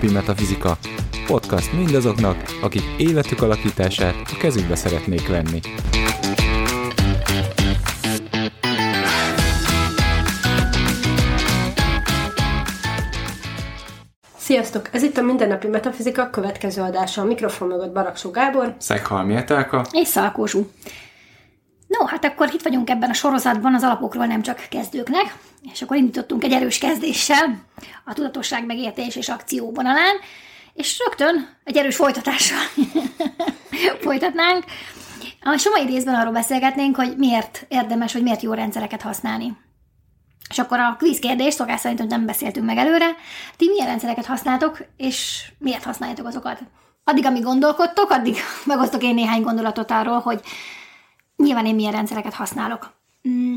Mindennapi Metafizika. Podcast mindazoknak, akik életük alakítását a kezükbe szeretnék venni. Sziasztok! Ez itt a Mindennapi Metafizika következő adása. A mikrofon mögött Baraksó Gábor. Szeghalmi Etelka. És Szalkózsú. No, hát akkor itt vagyunk ebben a sorozatban az alapokról nem csak kezdőknek, és akkor indítottunk egy erős kezdéssel a tudatosság megértés és akció vonalán, és rögtön egy erős folytatással folytatnánk. A somai részben arról beszélgetnénk, hogy miért érdemes, vagy miért jó rendszereket használni. És akkor a quiz kérdés, szokás szerint, hogy nem beszéltünk meg előre, ti milyen rendszereket használtok, és miért használjátok azokat? Addig, amíg gondolkodtok, addig megosztok én néhány gondolatot arról, hogy nyilván én milyen rendszereket használok. Mm.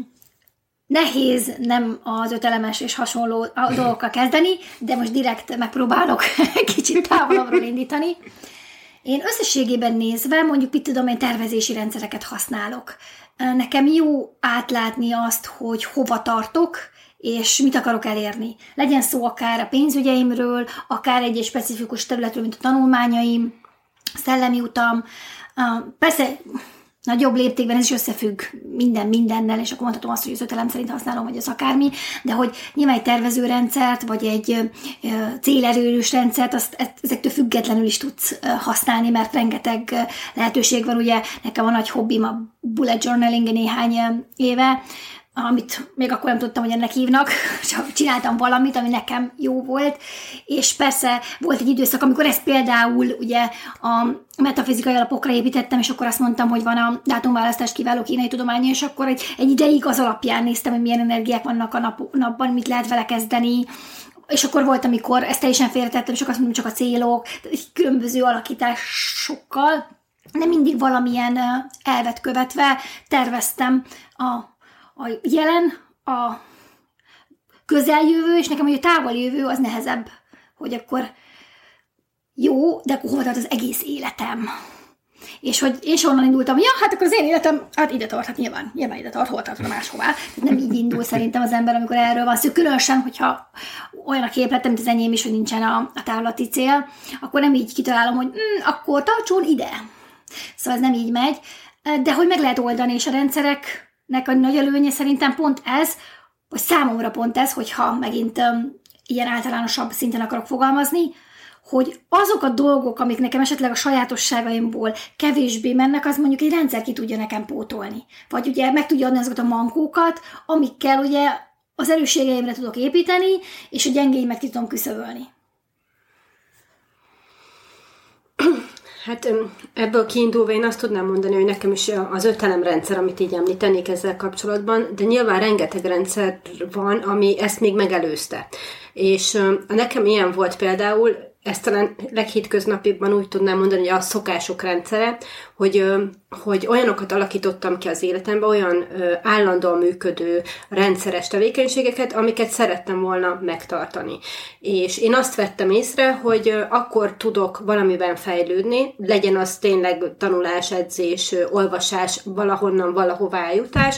Nehéz nem az ötelemes és hasonló dolgokkal kezdeni, de most direkt megpróbálok kicsit távolabbról indítani. Én összességében nézve mondjuk, mit tudom, én tervezési rendszereket használok. Nekem jó átlátni azt, hogy hova tartok, és mit akarok elérni. Legyen szó akár a pénzügyeimről, akár egy, egy specifikus területről, mint a tanulmányaim, szellemi utam. Persze nagyobb léptékben ez is összefügg minden mindennel, és akkor mondhatom azt, hogy az ötelem szerint használom, vagy az akármi, de hogy nyilván egy tervezőrendszert, vagy egy célerős rendszert, azt ezektől függetlenül is tudsz használni, mert rengeteg lehetőség van, ugye nekem a nagy hobbim a bullet journaling néhány éve, amit még akkor nem tudtam, hogy ennek hívnak, csak csináltam valamit, ami nekem jó volt, és persze volt egy időszak, amikor ezt például ugye a metafizikai alapokra építettem, és akkor azt mondtam, hogy van a dátumválasztás kiváló kínai tudománya, és akkor egy, egy ideig az alapján néztem, hogy milyen energiák vannak a nap, napban, mit lehet vele kezdeni, és akkor volt, amikor ezt teljesen félretettem, és akkor azt mondom, csak a célok, különböző alakításokkal, de mindig valamilyen elvet követve terveztem a a jelen, a közeljövő, és nekem hogy a távoli jövő az nehezebb, hogy akkor jó, de akkor hova tart az egész életem? És hogy és onnan indultam, ja, hát akkor az én életem, hát ide tart, hát nyilván, nyilván ide tart, hol tartana máshová. Tehát nem így indul szerintem az ember, amikor erről van szó. Különösen, hogyha olyan a képletem, mint az enyém is, hogy nincsen a, a távlati cél, akkor nem így kitalálom, hogy mm, akkor tartson ide. Szóval ez nem így megy, de hogy meg lehet oldani, és a rendszerek nek a nagy előnye szerintem pont ez, vagy számomra pont ez, hogyha megint um, ilyen általánosabb szinten akarok fogalmazni, hogy azok a dolgok, amik nekem esetleg a sajátosságaimból kevésbé mennek, az mondjuk egy rendszer ki tudja nekem pótolni. Vagy ugye meg tudja adni azokat a mankókat, amikkel ugye az erősségeimre tudok építeni, és a gyengéimet ki tudom küszöbölni. Hát ebből kiindulva én azt tudnám mondani, hogy nekem is az ötelemrendszer, amit így említenék ezzel kapcsolatban, de nyilván rengeteg rendszer van, ami ezt még megelőzte. És nekem ilyen volt például, ezt talán leghétköznapibban úgy tudnám mondani, hogy a szokások rendszere, hogy, hogy olyanokat alakítottam ki az életembe, olyan állandóan működő rendszeres tevékenységeket, amiket szerettem volna megtartani. És én azt vettem észre, hogy akkor tudok valamiben fejlődni, legyen az tényleg tanulás, edzés, olvasás, valahonnan, valahová jutás,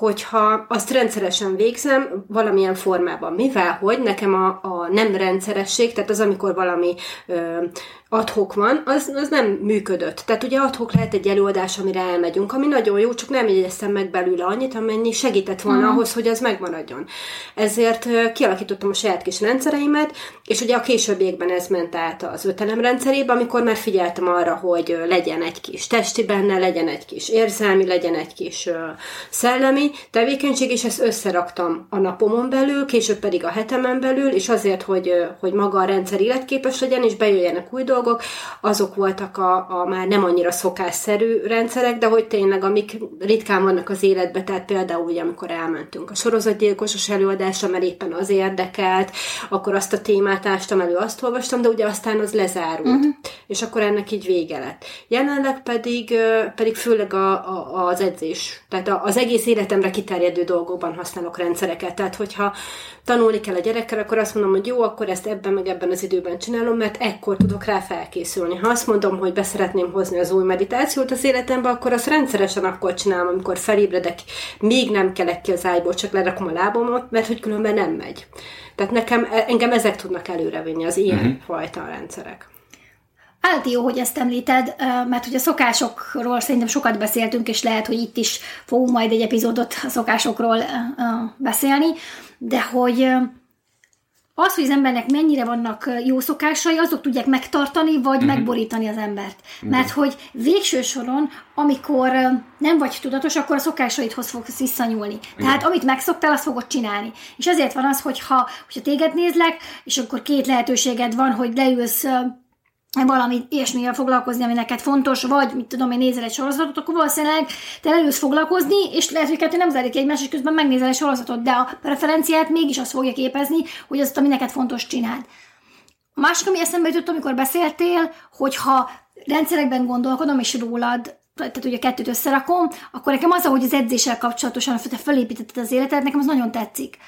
hogyha azt rendszeresen végzem valamilyen formában. Mivel, hogy nekem a, a nem rendszeresség, tehát az, amikor valami ö, adhok van, az, az nem működött. Tehát ugye adhok lehet egy előadás, amire elmegyünk, ami nagyon jó, csak nem jegyeztem meg belőle annyit, amennyi segített volna mm. ahhoz, hogy az megmaradjon. Ezért kialakítottam a saját kis rendszereimet, és ugye a későbbiekben ez ment át az ötelem rendszerébe, amikor már figyeltem arra, hogy legyen egy kis testi benne, legyen egy kis érzelmi, legyen egy kis szellemi tevékenység, és ezt összeraktam a napomon belül, később pedig a hetemen belül, és azért, hogy, hogy maga a rendszer életképes legyen, és bejöjjenek új dolgok, dolgok, azok voltak a, a már nem annyira szokásszerű rendszerek, de hogy tényleg, amik ritkán vannak az életben, tehát például ugye, amikor elmentünk a sorozatgyilkosos előadásra, mert éppen az érdekelt, akkor azt a témát ástam elő, azt olvastam, de ugye aztán az lezárult, uh-huh. és akkor ennek így vége lett. Jelenleg pedig, pedig főleg a, a, az edzés. Tehát az egész életem életemre kiterjedő dolgokban használok rendszereket. Tehát, hogyha tanulni kell a gyerekkel, akkor azt mondom, hogy jó, akkor ezt ebben meg ebben az időben csinálom, mert ekkor tudok rá felkészülni. Ha azt mondom, hogy beszeretném hozni az új meditációt az életembe, akkor azt rendszeresen akkor csinálom, amikor felébredek, még nem kelek ki az ágyból, csak lerakom a lábomot, mert hogy különben nem megy. Tehát nekem, engem ezek tudnak előrevinni, az ilyen uh-huh. fajta rendszerek. Állt jó, hogy ezt említed, mert hogy a szokásokról szerintem sokat beszéltünk, és lehet, hogy itt is fogunk majd egy epizódot a szokásokról beszélni, de hogy az, hogy az embernek mennyire vannak jó szokásai, azok tudják megtartani, vagy uh-huh. megborítani az embert. Mert hogy végső soron, amikor nem vagy tudatos, akkor a szokásaidhoz fogsz visszanyúlni. Tehát amit megszoktál, azt fogod csinálni. És azért van az, hogyha, hogyha téged nézlek, és akkor két lehetőséged van, hogy leülsz valami ilyesmivel foglalkozni, ami neked fontos, vagy mit tudom én, nézel egy sorozatot, akkor valószínűleg te elősz foglalkozni, és lehet, hogy kettő nem zárik egymás, és közben megnézel egy sorozatot, de a preferenciát mégis azt fogja képezni, hogy azt, ami neked fontos, csináld. A másik, ami eszembe jutott, amikor beszéltél, hogyha rendszerekben gondolkodom, és rólad tehát ugye kettőt összerakom, akkor nekem az, ahogy az edzéssel kapcsolatosan te felépítetted az életed, nekem az nagyon tetszik.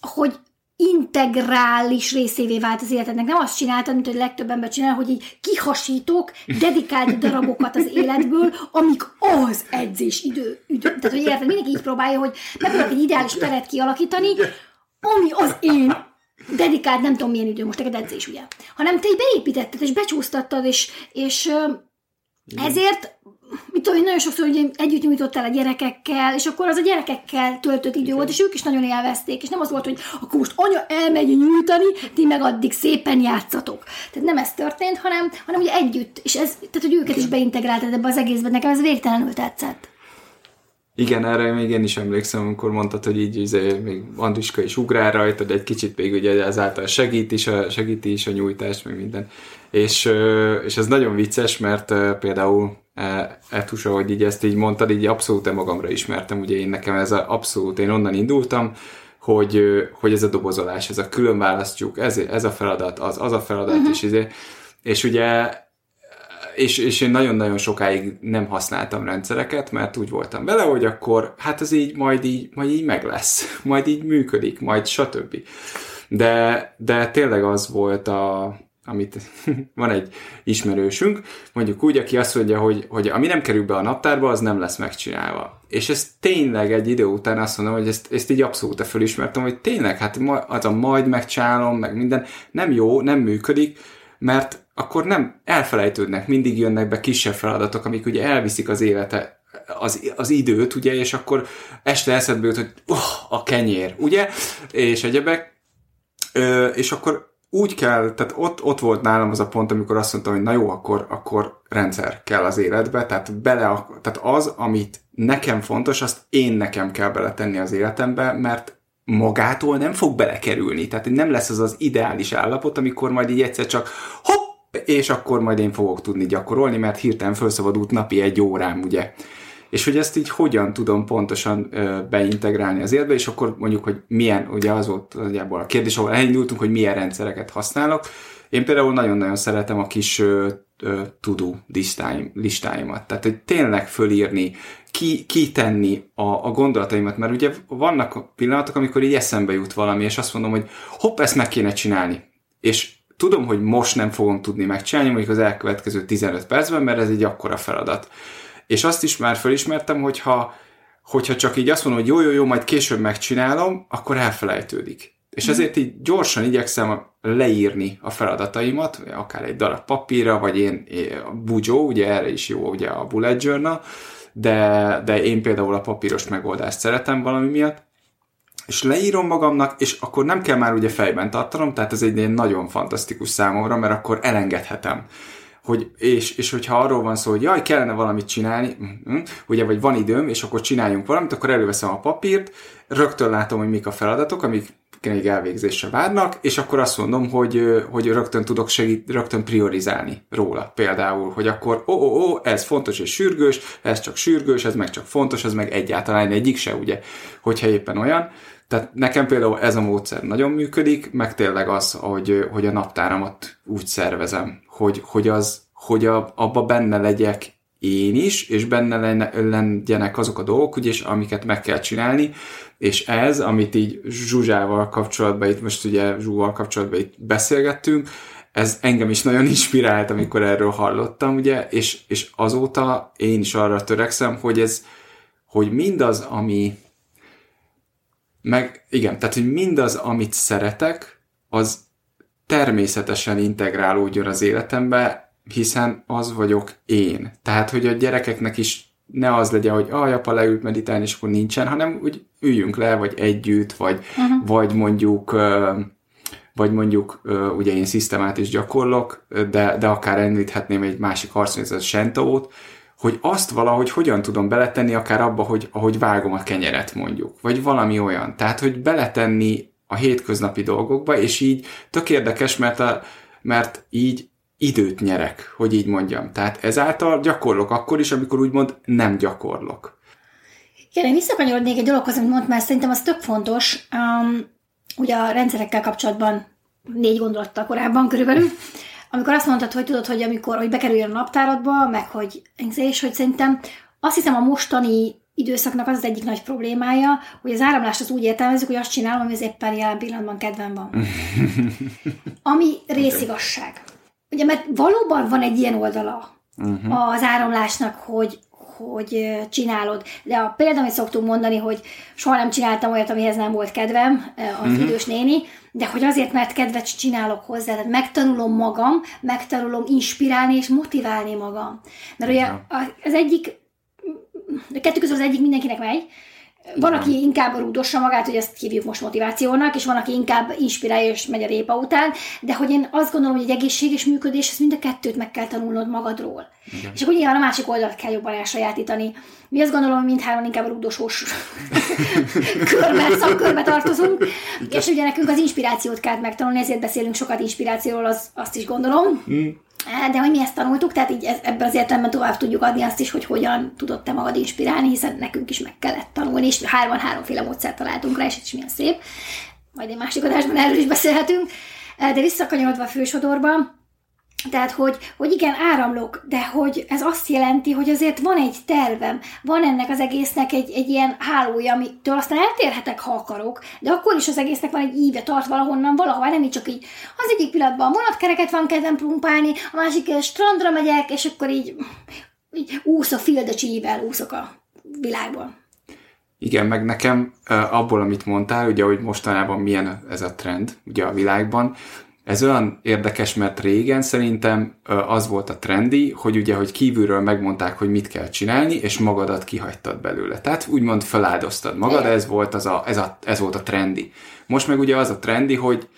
Hogy integrális részévé vált az életednek. Nem azt csináltad, mint hogy legtöbb ember csinál, hogy így kihasítok dedikált darabokat az életből, amik az edzés idő. idő. Tehát, hogy érted, mindenki így próbálja, hogy megpróbálok egy ideális teret kialakítani, ami az én dedikált, nem tudom milyen idő, most neked edzés, ugye? Hanem te így beépítetted, és becsúsztattad, és, és ezért tudom, nagyon sokszor hogy együtt nyújtottál a gyerekekkel, és akkor az a gyerekekkel töltött idő volt, és ők is nagyon élvezték, és nem az volt, hogy akkor most anya elmegy nyújtani, ti meg addig szépen játszatok. Tehát nem ez történt, hanem, hanem ugye együtt, és ez, tehát hogy őket is beintegráltad ebbe az egészbe, nekem ez végtelenül tetszett. Igen, erre még én is emlékszem, amikor mondtad, hogy így izé, még Andriska is ugrál rajtad, egy kicsit még ugye ezáltal segít is a, segíti is a nyújtást, meg minden. És, és ez nagyon vicces, mert például Etusa, hogy így ezt így mondtad, így abszolút magamra ismertem, ugye én nekem ez a, abszolút, én onnan indultam, hogy, hogy ez a dobozolás, ez a külön választjuk, ez, ez a feladat, az, az a feladat, uh-huh. és, izé, és ugye és, és én nagyon-nagyon sokáig nem használtam rendszereket, mert úgy voltam vele, hogy akkor hát ez így majd így, majd így meg lesz, majd így működik, majd stb. De, de tényleg az volt a, amit van egy ismerősünk, mondjuk úgy, aki azt mondja, hogy, hogy ami nem kerül be a naptárba, az nem lesz megcsinálva. És ez tényleg egy idő után azt mondom, hogy ezt, ezt így abszolút fölismertem, hogy tényleg, hát az a majd megcsinálom, meg minden, nem jó, nem működik, mert akkor nem elfelejtődnek, mindig jönnek be kisebb feladatok, amik ugye elviszik az élete, az, az időt, ugye, és akkor este eszedbe jut, hogy oh, a kenyér, ugye, és egyebek, Ö, és akkor úgy kell, tehát ott, ott volt nálam az a pont, amikor azt mondtam, hogy na jó, akkor, akkor rendszer kell az életbe, tehát, bele, tehát az, amit nekem fontos, azt én nekem kell beletenni az életembe, mert magától nem fog belekerülni. Tehát nem lesz az az ideális állapot, amikor majd így egyszer csak hopp, és akkor majd én fogok tudni gyakorolni, mert hirtelen felszabadult napi egy órám, ugye és hogy ezt így hogyan tudom pontosan beintegrálni az életbe, és akkor mondjuk, hogy milyen, ugye az volt nagyjából a kérdés, ahol elindultunk, hogy milyen rendszereket használok. Én például nagyon-nagyon szeretem a kis tudó listáim, listáimat. Tehát, hogy tényleg fölírni, ki, kitenni a, a gondolataimat, mert ugye vannak pillanatok, amikor így eszembe jut valami, és azt mondom, hogy hopp, ezt meg kéne csinálni. És tudom, hogy most nem fogom tudni megcsinálni, mondjuk az elkövetkező 15 percben, mert ez egy akkora feladat. És azt is már felismertem, hogyha, hogyha csak így azt mondom, hogy jó, jó, jó, majd később megcsinálom, akkor elfelejtődik. És mhm. ezért így gyorsan igyekszem leírni a feladataimat, akár egy darab papírra, vagy én, én Bujo, ugye erre is jó ugye a bullet journal, de, de én például a papíros megoldást szeretem valami miatt, és leírom magamnak, és akkor nem kell már ugye fejben tartanom, tehát ez egy nagyon fantasztikus számomra, mert akkor elengedhetem hogy, és, és hogyha arról van szó, hogy jaj, kellene valamit csinálni, mm-hmm, ugye, vagy van időm, és akkor csináljunk valamit, akkor előveszem a papírt, rögtön látom, hogy mik a feladatok, amik még elvégzésre várnak, és akkor azt mondom, hogy, hogy rögtön tudok segít, rögtön priorizálni róla. Például, hogy akkor ó, ó, ó, ez fontos és sürgős, ez csak sürgős, ez meg csak fontos, ez meg egyáltalán egyik se, ugye, hogyha éppen olyan. Tehát nekem például ez a módszer nagyon működik, meg tényleg az, hogy, hogy a naptáramat úgy szervezem, hogy, hogy az, hogy a, abba benne legyek én is, és benne legyenek azok a dolgok, ugye, amiket meg kell csinálni, és ez, amit így Zsuzsával kapcsolatban, itt most ugye Zsúval kapcsolatban itt beszélgettünk, ez engem is nagyon inspirált, amikor erről hallottam, ugye, és, és azóta én is arra törekszem, hogy ez, hogy mindaz, ami meg igen, tehát, hogy mindaz, amit szeretek, az természetesen integrálódjon az életembe, hiszen az vagyok én. Tehát, hogy a gyerekeknek is ne az legyen, hogy a apa leült meditálni, és akkor nincsen, hanem úgy üljünk le, vagy együtt, vagy, uh-huh. vagy mondjuk vagy mondjuk ugye én szisztemát is gyakorlok, de, de akár említhetném egy másik a Shentoót, hogy azt valahogy hogyan tudom beletenni akár abba, hogy ahogy vágom a kenyeret mondjuk, vagy valami olyan. Tehát, hogy beletenni a hétköznapi dolgokba, és így tök érdekes, mert, a, mert így időt nyerek, hogy így mondjam. Tehát ezáltal gyakorlok akkor is, amikor úgymond nem gyakorlok. Igen, én visszakanyarodnék egy dologhoz, amit mert szerintem az tök fontos. Um, ugye a rendszerekkel kapcsolatban négy gondolattal korábban körülbelül, amikor azt mondtad, hogy tudod, hogy amikor hogy bekerüljön a naptáradba, meg hogy és hogy szerintem azt hiszem a mostani időszaknak az az egyik nagy problémája, hogy az áramlást az úgy értelmezzük, hogy azt csinálom, ami az éppen jelen pillanatban kedvem van. Ami részigasság. Ugye, mert valóban van egy ilyen oldala uh-huh. az áramlásnak, hogy, hogy csinálod. De a példa, amit szoktunk mondani, hogy soha nem csináltam olyat, amihez nem volt kedvem, az uh-huh. idős néni, de hogy azért, mert kedvet csinálok hozzá, tehát megtanulom magam, megtanulom inspirálni és motiválni magam. Mert ugye az egyik, a kettő közül az egyik mindenkinek megy, van, aki inkább rúdossa magát, hogy ezt hívjuk most motivációnak, és van, aki inkább inspirálja és megy a répa után, de hogy én azt gondolom, hogy egy egészséges működés, ezt mind a kettőt meg kell tanulnod magadról. Igen. És akkor nyilván a másik oldalt kell jobban elsajátítani. Mi azt gondolom, hogy mindhárom inkább rúdosós körbe, szakkörbe tartozunk, Igen. és ugye nekünk az inspirációt kell megtanulni, ezért beszélünk sokat inspirációról, az, azt is gondolom. Mm. De hogy mi ezt tanultuk, tehát így ebben az értelemben tovább tudjuk adni azt is, hogy hogyan tudod te magad inspirálni, hiszen nekünk is meg kellett tanulni, és hárman háromféle módszert találtunk rá, és ez is milyen szép. Majd egy másik adásban erről is beszélhetünk. De visszakanyarodva a fősodorba, tehát, hogy, hogy igen, áramlok, de hogy ez azt jelenti, hogy azért van egy tervem, van ennek az egésznek egy, egy ilyen hálója, amitől aztán eltérhetek, ha akarok, de akkor is az egésznek van egy íve, tart valahonnan, valahol, nem így csak így az egyik pillanatban vonatkereket van kedvem pumpálni, a másik strandra megyek, és akkor így, így úsz a fildecsivel, úszok a világból. Igen, meg nekem abból, amit mondtál, ugye, hogy mostanában milyen ez a trend ugye a világban, ez olyan érdekes, mert régen szerintem az volt a trendi, hogy ugye, hogy kívülről megmondták, hogy mit kell csinálni, és magadat kihagytad belőle. Tehát úgymond feláldoztad magad, ez volt, az a, ez, a, ez volt a trendi. Most meg ugye az a trendi, hogy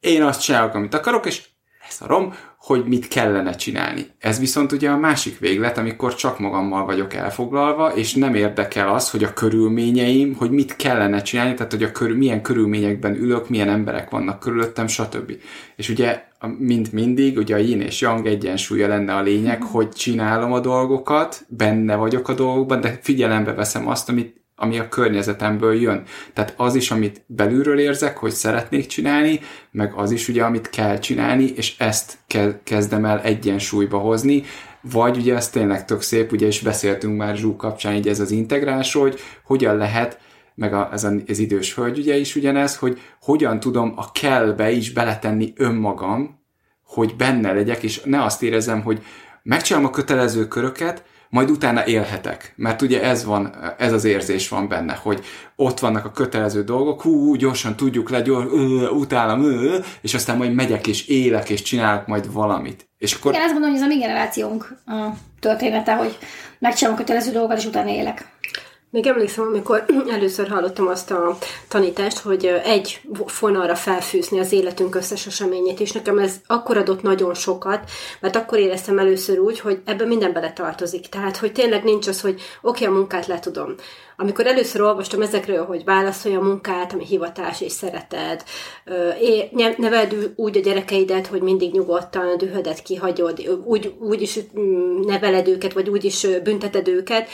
én azt csinálok, amit akarok, és leszarom, hogy mit kellene csinálni. Ez viszont ugye a másik véglet, amikor csak magammal vagyok elfoglalva, és nem érdekel az, hogy a körülményeim, hogy mit kellene csinálni, tehát hogy a körül, milyen körülményekben ülök, milyen emberek vannak körülöttem, stb. És ugye, mint mindig, ugye a yin és yang egyensúlya lenne a lényeg, hogy csinálom a dolgokat, benne vagyok a dolgokban, de figyelembe veszem azt, amit ami a környezetemből jön. Tehát az is, amit belülről érzek, hogy szeretnék csinálni, meg az is ugye, amit kell csinálni, és ezt kezdem el egyensúlyba hozni, vagy ugye ez tényleg tök szép, ugye is beszéltünk már Zsú kapcsán, így ez az integrás, hogy hogyan lehet meg a, ez az idős hölgy ugye is ugyanez, hogy hogyan tudom a kellbe is beletenni önmagam, hogy benne legyek, és ne azt érezem, hogy megcsinálom a kötelező köröket, majd utána élhetek. Mert ugye ez van, ez az érzés van benne, hogy ott vannak a kötelező dolgok, hú, gyorsan tudjuk le, gyors, ö, utálom, ö, és aztán majd megyek és élek, és csinálok majd valamit. És akkor... Igen, ezt mondom, hogy ez a mi generációnk a története, hogy megcsinálom a kötelező dolgokat, és utána élek. Még emlékszem, amikor először hallottam azt a tanítást, hogy egy fonalra felfűzni az életünk összes eseményét, és nekem ez akkor adott nagyon sokat, mert akkor éreztem először úgy, hogy ebben minden bele tartozik. Tehát, hogy tényleg nincs az, hogy oké, okay, a munkát letudom. Amikor először olvastam ezekről, hogy válaszolj a munkát, ami hivatás és szereted, neveld úgy a gyerekeidet, hogy mindig nyugodtan a dühödet kihagyod, úgy, úgy is mm, neveled őket, vagy úgy is bünteted őket,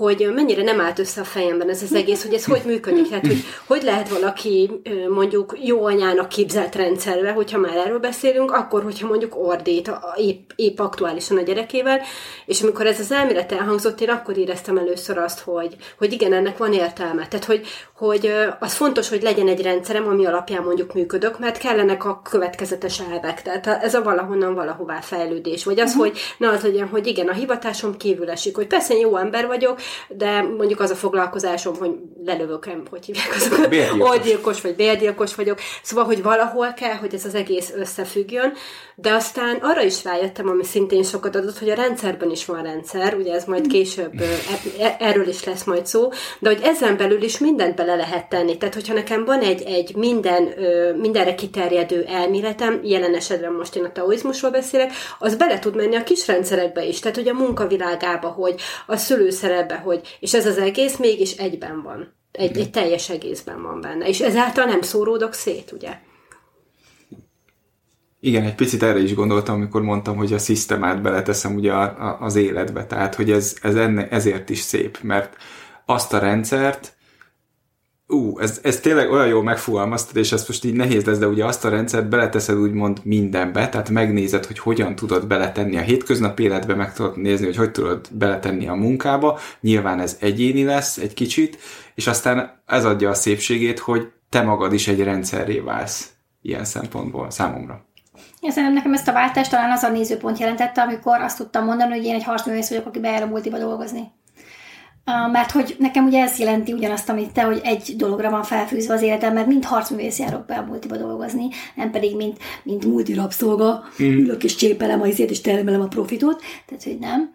hogy mennyire nem állt össze a fejemben ez az egész, hogy ez hogy működik. Tehát, hogy hogy lehet valaki mondjuk jó anyának képzelt rendszerbe, hogyha már erről beszélünk, akkor, hogyha mondjuk ordít épp, épp aktuálisan a gyerekével, és amikor ez az elmélet elhangzott, én akkor éreztem először azt, hogy, hogy igen, ennek van értelme. Tehát, hogy, hogy az fontos, hogy legyen egy rendszerem, ami alapján mondjuk működök, mert kellenek a következetes elvek. Tehát ez a valahonnan valahová fejlődés. Vagy az, uh-huh. hogy ne az legyen, hogy igen, a hivatásom kívül esik, hogy persze jó ember vagyok, de mondjuk az a foglalkozásom, hogy lelövök, hogy hívják azokat, orgyilkos vagy bérgyilkos vagyok. Szóval, hogy valahol kell, hogy ez az egész összefüggjön, de aztán arra is rájöttem, ami szintén sokat adott, hogy a rendszerben is van rendszer, ugye ez majd később e, e, erről is lesz majd szó, de hogy ezen belül is mindent bele lehet tenni. Tehát, hogyha nekem van egy, egy minden, mindenre kiterjedő elméletem, jelen esetben most én a taoizmusról beszélek, az bele tud menni a kis rendszerekbe is. Tehát, hogy a munkavilágába, hogy a szülőszerepbe, hogy, és ez az egész mégis egyben van. Egy, egy teljes egészben van benne. És ezáltal nem szóródok szét, ugye? Igen, egy picit erre is gondoltam, amikor mondtam, hogy a szisztemát beleteszem ugye a, a, az életbe. Tehát, hogy ez, ez enne, ezért is szép, mert azt a rendszert, ú, ez, ez tényleg olyan jól megfogalmaztad, és ezt most így nehéz lesz, de ugye azt a rendszert beleteszed úgymond mindenbe, tehát megnézed, hogy hogyan tudod beletenni a hétköznapi életbe, meg tudod nézni, hogy hogy tudod beletenni a munkába, nyilván ez egyéni lesz egy kicsit, és aztán ez adja a szépségét, hogy te magad is egy rendszerré válsz ilyen szempontból számomra. Én szerintem nekem ezt a váltást talán az a nézőpont jelentette, amikor azt tudtam mondani, hogy én egy harcművész vagyok, aki bejár a multiba dolgozni. Mert hogy nekem ugye ez jelenti ugyanazt, amit te, hogy egy dologra van felfűzve az életem, mert mind harcművész járok be a multiba dolgozni, nem pedig mint, mint multi rabszolga, mm. ülök és csépelem a izét, és termelem a profitot, tehát hogy nem.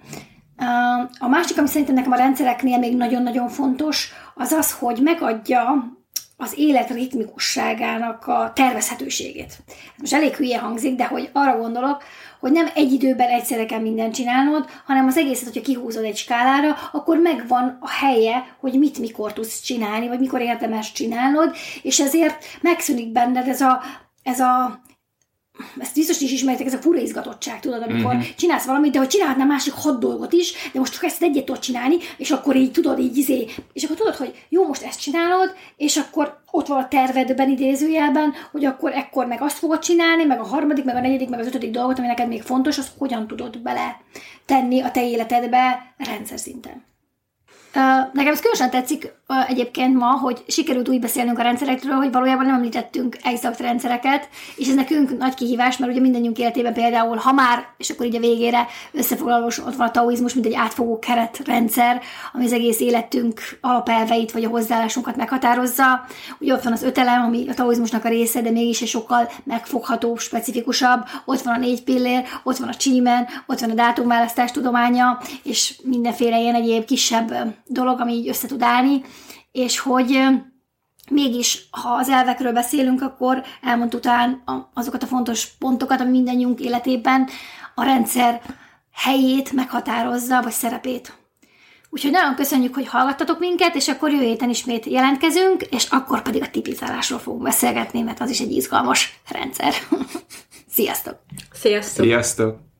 A másik, ami szerintem nekem a rendszereknél még nagyon-nagyon fontos, az az, hogy megadja az élet ritmikusságának a tervezhetőségét. Most elég hülye hangzik, de hogy arra gondolok, hogy nem egy időben egyszerre kell mindent csinálnod, hanem az egészet, hogyha kihúzod egy skálára, akkor megvan a helye, hogy mit mikor tudsz csinálni, vagy mikor érdemes csinálnod, és ezért megszűnik benned ez a, ez a ezt biztos is ismeritek, ez a fura izgatottság, tudod, amikor mm-hmm. csinálsz valamit, de hogy csinálhatnál másik hat dolgot is, de most csak ezt egyet tudod csinálni, és akkor így tudod, így izé, és akkor tudod, hogy jó, most ezt csinálod, és akkor ott van a tervedben idézőjelben, hogy akkor ekkor meg azt fogod csinálni, meg a harmadik, meg a negyedik, meg az ötödik dolgot, ami neked még fontos, azt hogyan tudod bele tenni a te életedbe rendszer szinten. Nekem ez különösen tetszik egyébként ma, hogy sikerült úgy beszélnünk a rendszerekről, hogy valójában nem említettünk exakt rendszereket, és ez nekünk nagy kihívás, mert ugye mindenünk életében például, ha már, és akkor így a végére összefoglalós, ott van a taoizmus, mint egy átfogó keretrendszer, ami az egész életünk alapelveit vagy a hozzáállásunkat meghatározza. Ugye ott van az ötelem, ami a taoizmusnak a része, de mégis egy sokkal megfoghatóbb, specifikusabb. Ott van a négy pillér, ott van a csímen, ott van a dátumválasztás tudománya, és mindenféle ilyen egyéb kisebb dolog, ami így össze tud állni, és hogy mégis, ha az elvekről beszélünk, akkor elmondtuk talán azokat a fontos pontokat, ami mindannyiunk életében a rendszer helyét meghatározza, vagy szerepét. Úgyhogy nagyon köszönjük, hogy hallgattatok minket, és akkor jövő héten ismét jelentkezünk, és akkor pedig a tipizálásról fogunk beszélgetni, mert az is egy izgalmas rendszer. Sziasztok! Sziasztok! Sziasztok!